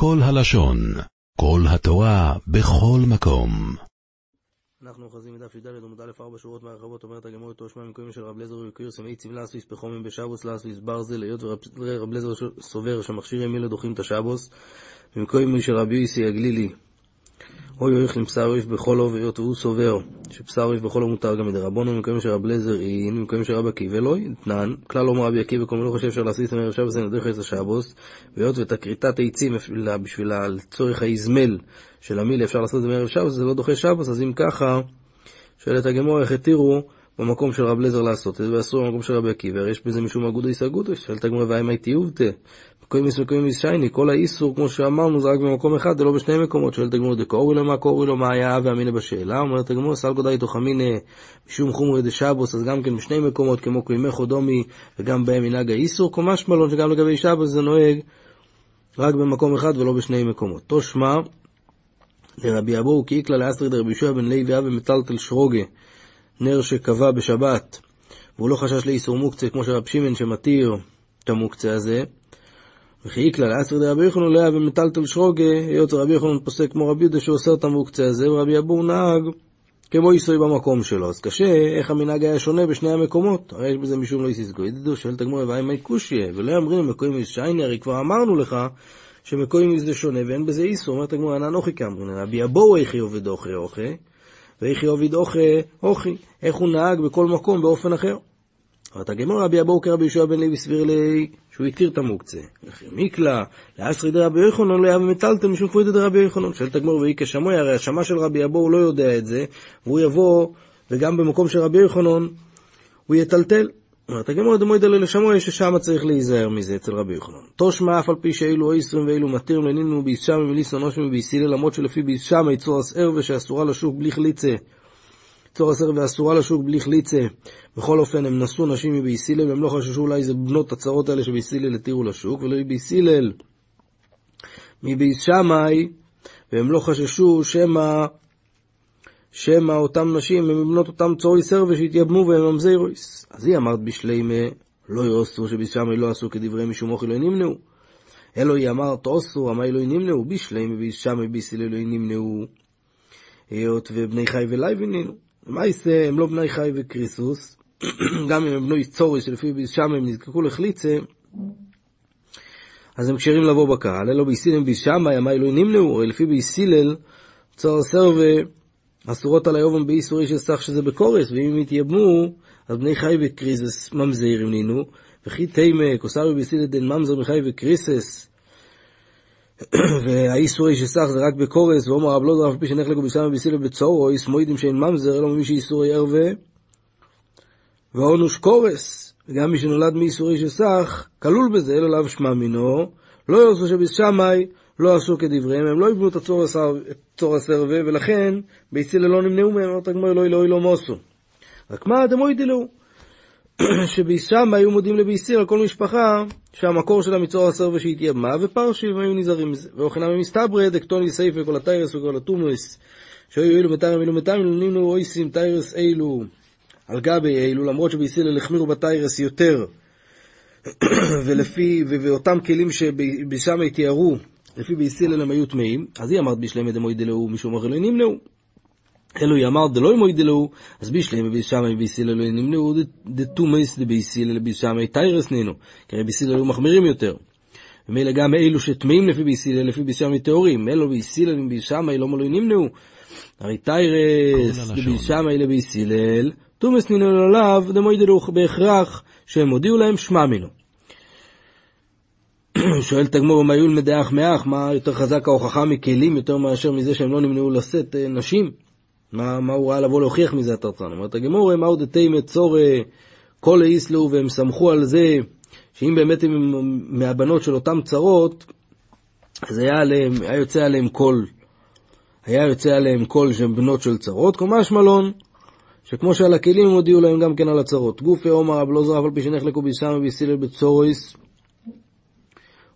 כל הלשון, כל התורה, בכל מקום. אנחנו אוחזים מדף י"ד עמוד א' ארבע שורות מהרחבות אומרת הגמור את שמע מקומים של רב לזר ויקיר סמאי ציבלה סביס פחומים בשבוס לאסביס ברזל היות ורב לזר סובר שמכשיר ימין לדוחים את השבוס במקומים של רבי יוסי הגלילי אוי אוי עם בשר אויף בכל אוב, היות והוא סובר שבשר אויף בכל אוב מותר גם מדי רבונו, במקום שרב לזר אין, במקום שרב עקיבא לא יתנן, כלל אומר רבי עקיבא, כל לא חושב שאפשר להסיס מערב שבוס אין דרך את השבוס, והיות ואת הכריתת העצים בשביל לצורך האזמל של המילה אפשר לעשות את זה מערב שבוס, זה לא דוחה שבוס, אז אם ככה, שואלת הגמור איך התירו במקום של רב לזר לעשות את זה, ואסור במקום של רבי עקיבא, יש בזה משום אגודו אגודו, שואלת הגמור ואימה תיובתא, קוימיס וקוימיס שייני, כל האיסור, כמו שאמרנו, זה רק במקום אחד ולא בשני מקומות. שואלת הגמור דקורי לו מה קורי לו מה היה ואמינא בשאלה. אומרת הגמור סלקו די תוך אמינא משום חומרי דשבוס, אז גם כן בשני מקומות, כמו קוימי חודומי וגם בהם מנהג האיסור, כמו משמלון שגם לגבי שבוס זה נוהג רק במקום אחד ולא בשני מקומות. תושמע לרבי אבו כי איקלה לאסטרי דרבי יהושע בן לוי אבי מטלטל שרוגה, נר שקבע בשבת, והוא לא חשש לאיסור מוקצה כמו שרב שמעון שמתיר את המוקצה הזה. וכי איקלה לאסר דרבי יוחנן לא היה שרוגה, היות רבי יוחנן פוסק כמו רבי יהודה שאוסר את המוקצה הזה, ורבי אבור נהג כמו איסוי במקום שלו. אז קשה, איך המנהג היה שונה בשני המקומות? הרי יש בזה משום לא איסיסגו. ידידו שואל את הגמור, ואי מי קושיה, ולא יאמרים מקוים שייני, הרי כבר אמרנו לך שמקוים זה שונה ואין בזה איסור. אומרת הגמור, אנא נוחי כאמרין, רבי אבו איכי עובד אוכי אוכי, ואיכי עובד אוכי אוכי. איך הוא נהג בכל מקום באופן אחר. אומרת הגמור רבי אבו כרבי יהושע בן לוי סביר לי שהוא התיר את המוקצה. וכי מיקלה, לאסרי דרבי יוחנן לא היה במטלטל משום כבוד דרבי יוחנן. שואלת הגמור ואי כשמוי, הרי השמה של רבי אבו הוא לא יודע את זה, והוא יבוא, וגם במקום של רבי יוחנן, הוא יטלטל. אומרת הגמור דמוי דלה לשמוי ששם צריך להיזהר מזה אצל רבי יוחנן. תושמע אף על פי שאילו אויסרים ואילו מתיר לנינו ביס שמי מליסון נושמי ביסילה למרות שלפי ביס שמי צור אסער ושאסורה לשוק בלי חליצה. צור אסר ואסורה לשוק בלי חליצה. בכל אופן, הם נשאו נשים מבייס הלל, והם לא חששו אולי זה בנות הצרות האלה שבייס הלל התירו לשוק, ולא מבייס הלל מבייס שמאי, והם לא חששו שמא שמא אותם נשים הם בנות אותם צורי סרווה שהתייבמו והם ממזירויס. אז היא אמרת בשלימה, לא יאוסו שבייס שמאי לא עשו כדברי משום אוכי לא נמנעו. אלו היא אמרת אוסו, אמי לא נמנעו, בשלימה בייס שמאי בייס הלל לא נמנעו. היות ובני חי ולייב איננו. מה יעשה, הם לא בני חי וקריסוס, גם אם הם בנו היסטורי שלפי שם הם נזקקו לחליצה, אז הם כשרים לבוא בקהל, אלא ביסילם בישמאי, מה אלוהים נמנעו, או לפי ביסילל, צור סרווה, אסורות על היובם באיסורי של סך שזה בקורס, ואם הם יתייבמו, אז בני חי וקריסס ממזירים נינו, וכי תימה, כוסרי ביסילל דן ממזר מחי וקריסס, והאיסורי שסך זה רק בקורס, ואומר רב לא דרף פי שנחלקו ביסמא ביסילל בצורו, איס מוידים שאין ממזר, אלא ממי שאיסורי ערווה. ועונוש קורס, וגם מי שנולד מייסורי של סך, כלול בזה, אלא לאו שמע מינו, לא יעשו שבשמאי לא עשו כדבריהם, הם לא יבנו את צור הסרבה, ולכן ביצילה לא נמנעו מהם, אמרת הגמר אלוהי לא לא מוסו. רק מה דמוי דלו? שבישם היו מודים לביסיר על כל משפחה שהמקור שלה מצור הסרבה שהתייבמה, ופרשים היו נזהרים מזה. ואוכנם מסתברא דקטוני סייפה כל התיירס וכל התומוס, שהיו אילו מתארים אילו מתארים, נינו אויסים תיירס אילו. על גבי אלו, למרות שבישראל החמירו בתיירס יותר, ולפי, ואותם כלים שבשם תיארו, לפי בישראל הם היו טמאים, אז היא אמרת בשלמה דמוי דלאו, משום אחר לא נמנעו. אלו היא אמרת דלוי מוי דלאו, אז בשלמה בשמי בישראל לא נמנעו, דתומס דבישראל בשמי תיירס נינו, כי הרי בישראל היו מחמירים יותר. ומילא גם אלו שטמאים לפי בישראל, לפי בשמי טהורים, אלו בישראל בשמי לא מלוי נמנעו. הרי תיירס דבישמי לבישראל, תומס נינו עליו, דמוי דלוך בהכרח שהם הודיעו להם שמע מינו. שואל תגמור מה יול מדעך מאח, מה יותר חזק ההוכחה מכלים יותר מאשר מזה שהם לא נמנעו לשאת נשים? מה, מה הוא ראה לבוא להוכיח מזה התרצן? אומרת הגמור, מה עוד תימא צור כל איסלו, והם סמכו על זה שאם באמת הם מהבנות של אותם צרות, אז היה, עליהם, היה יוצא עליהם קול. היה יוצא עליהם קול שהם בנות של צרות, קומש מלון. שכמו שעל הכלים הם הודיעו להם גם כן על הצרות. גופי עומר רב לא זרף על פי שנחלקו ביסם וביסילל בצורויס,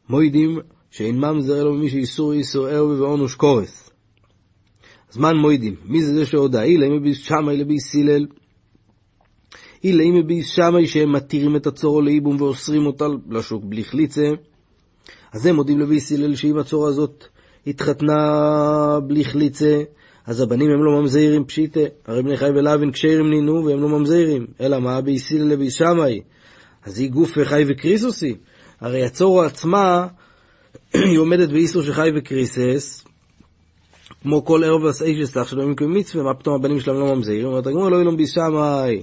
מוידים שאין ממזר אלו ממי שאיסור איסור ערבי ועונוש קורס. אז מה מוידים? מי זה זה שהודע? אילה אם ביס שמאי לביס סילל. אילה אם ביס שמאי שהם מתירים את הצורו לאיבום ואוסרים אותה לשוק בלי חליצה. אז הם מודים לביס הלל שאם הצורה הזאת התחתנה בלי חליצה, אז הבנים הם לא ממזעירים פשיטה. הרי בני חי ולאווין כשרים נינו והם לא ממזעירים. אלא מה? ביס הלל לביס שמאי. אז היא גוף חי וקריסוסי. הרי הצורה עצמה, היא עומדת באיסור של חי וקריסס, כמו כל ערב איישסך שלא ימכו מצווה, מה פתאום הבנים שלהם לא ממזעירים? אומרת הגמור לא ילום ביס שמאי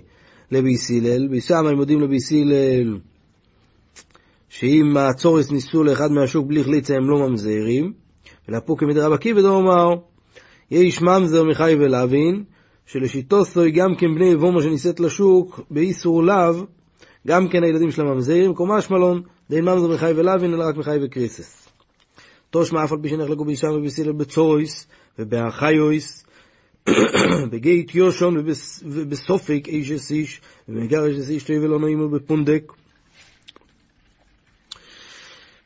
לביס הלל, ביס שמאי מודים לביס הלל. שאם הצורס ניסו לאחד מהשוק בלי חליצה הם לא ממזעירים, ולפוקי מדי רב עקיבא דאמר, יש ממזר מחי ולאווין, שלשיטו סוי גם כן בני אבומו שנישאת לשוק באיסור לאו, גם כן הילדים שלהם ממזעירים, קומש מלון, דין ממזר מחי ולאווין, אלא רק מחי וקריסס. תושמע אף על פי שנחלקו בישם ובסילל בצויס ובאחיויס, בגית יושון ובסופק איש איש, ובמגרש איש תוי ולא נעימו בפונדק.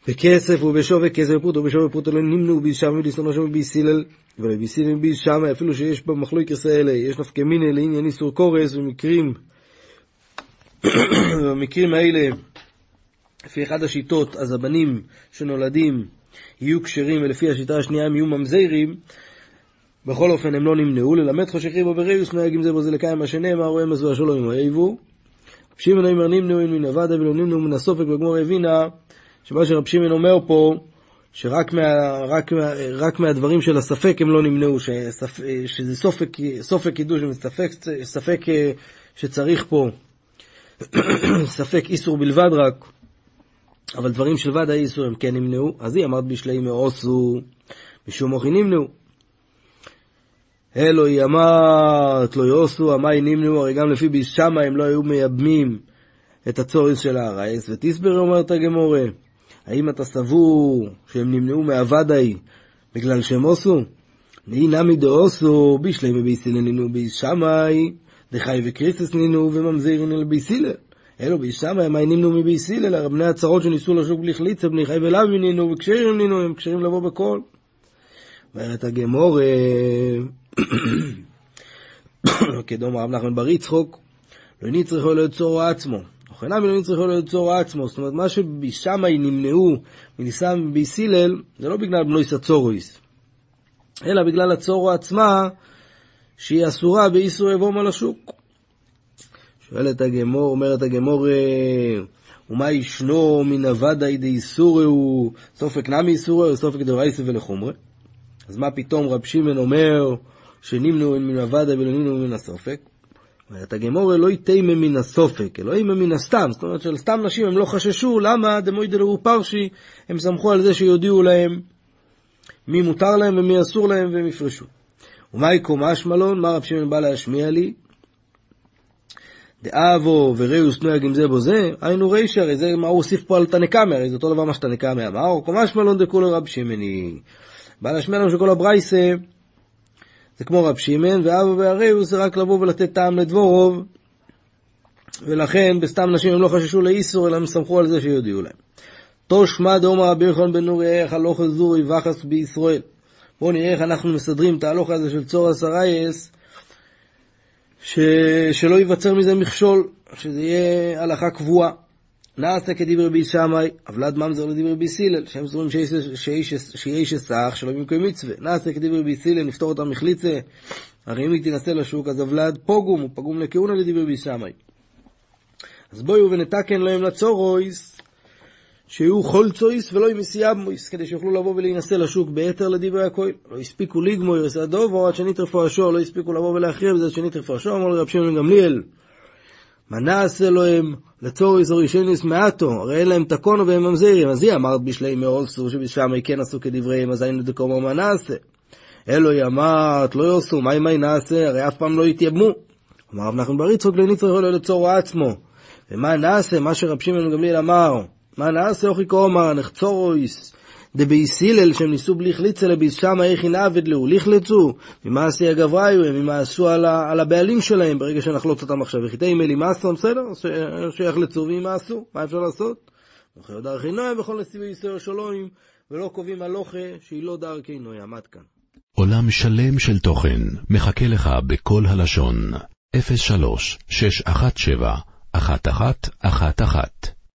בכסף ובשווי כסף ופרוטו ובשווי פרוטו לא נמנו בישם ולשנוא שם ביסילל ולביסילל בישם אפילו שיש במחלוקס האלה יש נפקא מיני לעניין איסור קורס ומקרים במקרים האלה לפי אחד השיטות אז הבנים שנולדים יהיו כשרים ולפי השיטה השנייה הם יהיו ממזרים. בכל אופן הם לא נמנעו ללמד חושכי בו נוהג עם זה בו זה לקיים מה שנאמר רואה מזו השלום עם האיבו. שמעון אומר נמנעו מן עבדה ולא נמנעו מן הסופק וגמור הבינה. שמה שרב שמעון אומר פה, שרק מה, רק רק מהדברים של הספק הם לא נמנעו, שספ, שזה סופק, סופק קידוש וספק ספק שצריך פה, ספק איסור בלבד רק, אבל דברים של ודאי איסור הם כן נמנעו, אז היא אמרת בשלי מאוסו, משום מוחי נמנעו. אלו היא אמרת לא יעשו, המאי נמנעו, הרי גם לפי בישמה הם לא היו מייבמים את הצוריס של הרייס, ותסבר אומרת הגמורה. האם אתה סבור שהם נמנעו מהוודאי בגלל שהם עושו? נמי דעושו בישלי מבייס הלל נינו בייס שמאי, דחי וקריסטס נינו וממזירין אל בייס הלל. אלו בייס שמאי, מה נמנו מבייס הלל? הרי בני הצרות שניסו לשוק בלי חליצה, בני חי ולאוי נינו, וכשרים נינו, הם כשרים לבוא בכל. ואומרת הגמור, כדום רב נחמן בר יצחוק, לא נצטרכו ליצור עצמו. וכנם אלוהים צריכו ליצור עצמו, זאת אומרת, מה שבשמאי נמנעו מניסם ביס הלל, זה לא בגלל בנויס הצורויס, אלא בגלל הצורו עצמה, שהיא אסורה באיסור יבום על השוק. שואלת הגמור, אומרת הגמור, ומה ישנו מן דאיסורי הוא סופק נמי איסורי או סופק דרייסה ולחומרי? אז מה פתאום רב שמעון אומר שנמנו מן אבדה ולא נמנו מן הסופק? אומרת הגמורה לא יתימה מן הסופק, אלוהים מן הסתם, זאת אומרת של סתם נשים הם לא חששו, למה דמוי דלרו פרשי, הם סמכו על זה שיודיעו להם מי מותר להם ומי אסור להם והם יפרשו. ומאי קומש מלון, מה רב שמעון בא להשמיע לי? דאבו וראוס נוהג עם זה בו זה, היינו רישא, הרי זה מה הוא הוסיף פה על תנקמי, הרי זה אותו דבר מה שתנקמי אמר, קומש מלון דכולו רב שמעוני. בא להשמיע לנו שכל הברייסה זה כמו רב שמעון, ואבא והריהו זה רק לבוא ולתת טעם לדבורוב, ולכן בסתם נשים הם לא חששו לאיסור, אלא הם סמכו על זה שיודיעו להם. תושמע דאמר רבי יוחנן בן נורי, איך הלוך זורי וחס בישראל. בואו נראה איך אנחנו מסדרים את ההלוך הזה של צור הסרייס, ש... שלא ייווצר מזה מכשול, שזה יהיה הלכה קבועה. נעשתה כדברי בי שמאי, אבלד ממזר לדברי בי סילל, שהם סבורים שיש אסך שלא במקום מצווה. נעשתה כדברי בי סילל, נפתור אותם מחליצה. הרי אם היא תנסה לשוק, אז אבלד פוגום, הוא פגום לכהונה לדברי בי שמאי. אז בואו ונתקן להם לצורויס, שיהיו חולצויס ולא עם מסייבמויס, כדי שיוכלו לבוא ולהינשא לשוק ביתר לדברי הכהן. לא הספיקו לגמור ירסא דובו עד שניטרפו השור, לא הספיקו לבוא ולהכריע בזה עד שניטרפו השור, אמר לרב שמעון גמליאל. מה נעשה לו הם לצוריס או רישיינוס מעטו, הרי אין להם תקונו והם ממזירים, אז היא אמרת בשלי מאולסו שבשם כן עשו כדבריהם, אז היינו דקומו מה נעשה. אלוהי אמרת, לא יעשו, מה אם נעשה, הרי אף פעם לא יתייבמו. אמר רב נחמן בר יצחוק לניצר לא לצורו עצמו. ומה נעשה, מה שרב שמעון גמליאל אמר, מה נעשה אוכי אמר, נחצורויס, דבייס הלל שהם ניסו בלי חליצה לביס שמה איך ינעבד לו, לכלצו, ממעשי הגבריו הם, ממעשו על, על הבעלים שלהם ברגע שנחלוץ אותם עכשיו. וחיטי מלי מעשו, בסדר, שיחלצו וימעשו, מה אפשר לעשות? וכי עוד דרכי נויה בכל נסיבי ישראל שלוים, ולא קובעים הלוכה שהיא לא דרכי נויה, עמד כאן. עולם שלם של תוכן מחכה לך בכל הלשון, 03 617 1111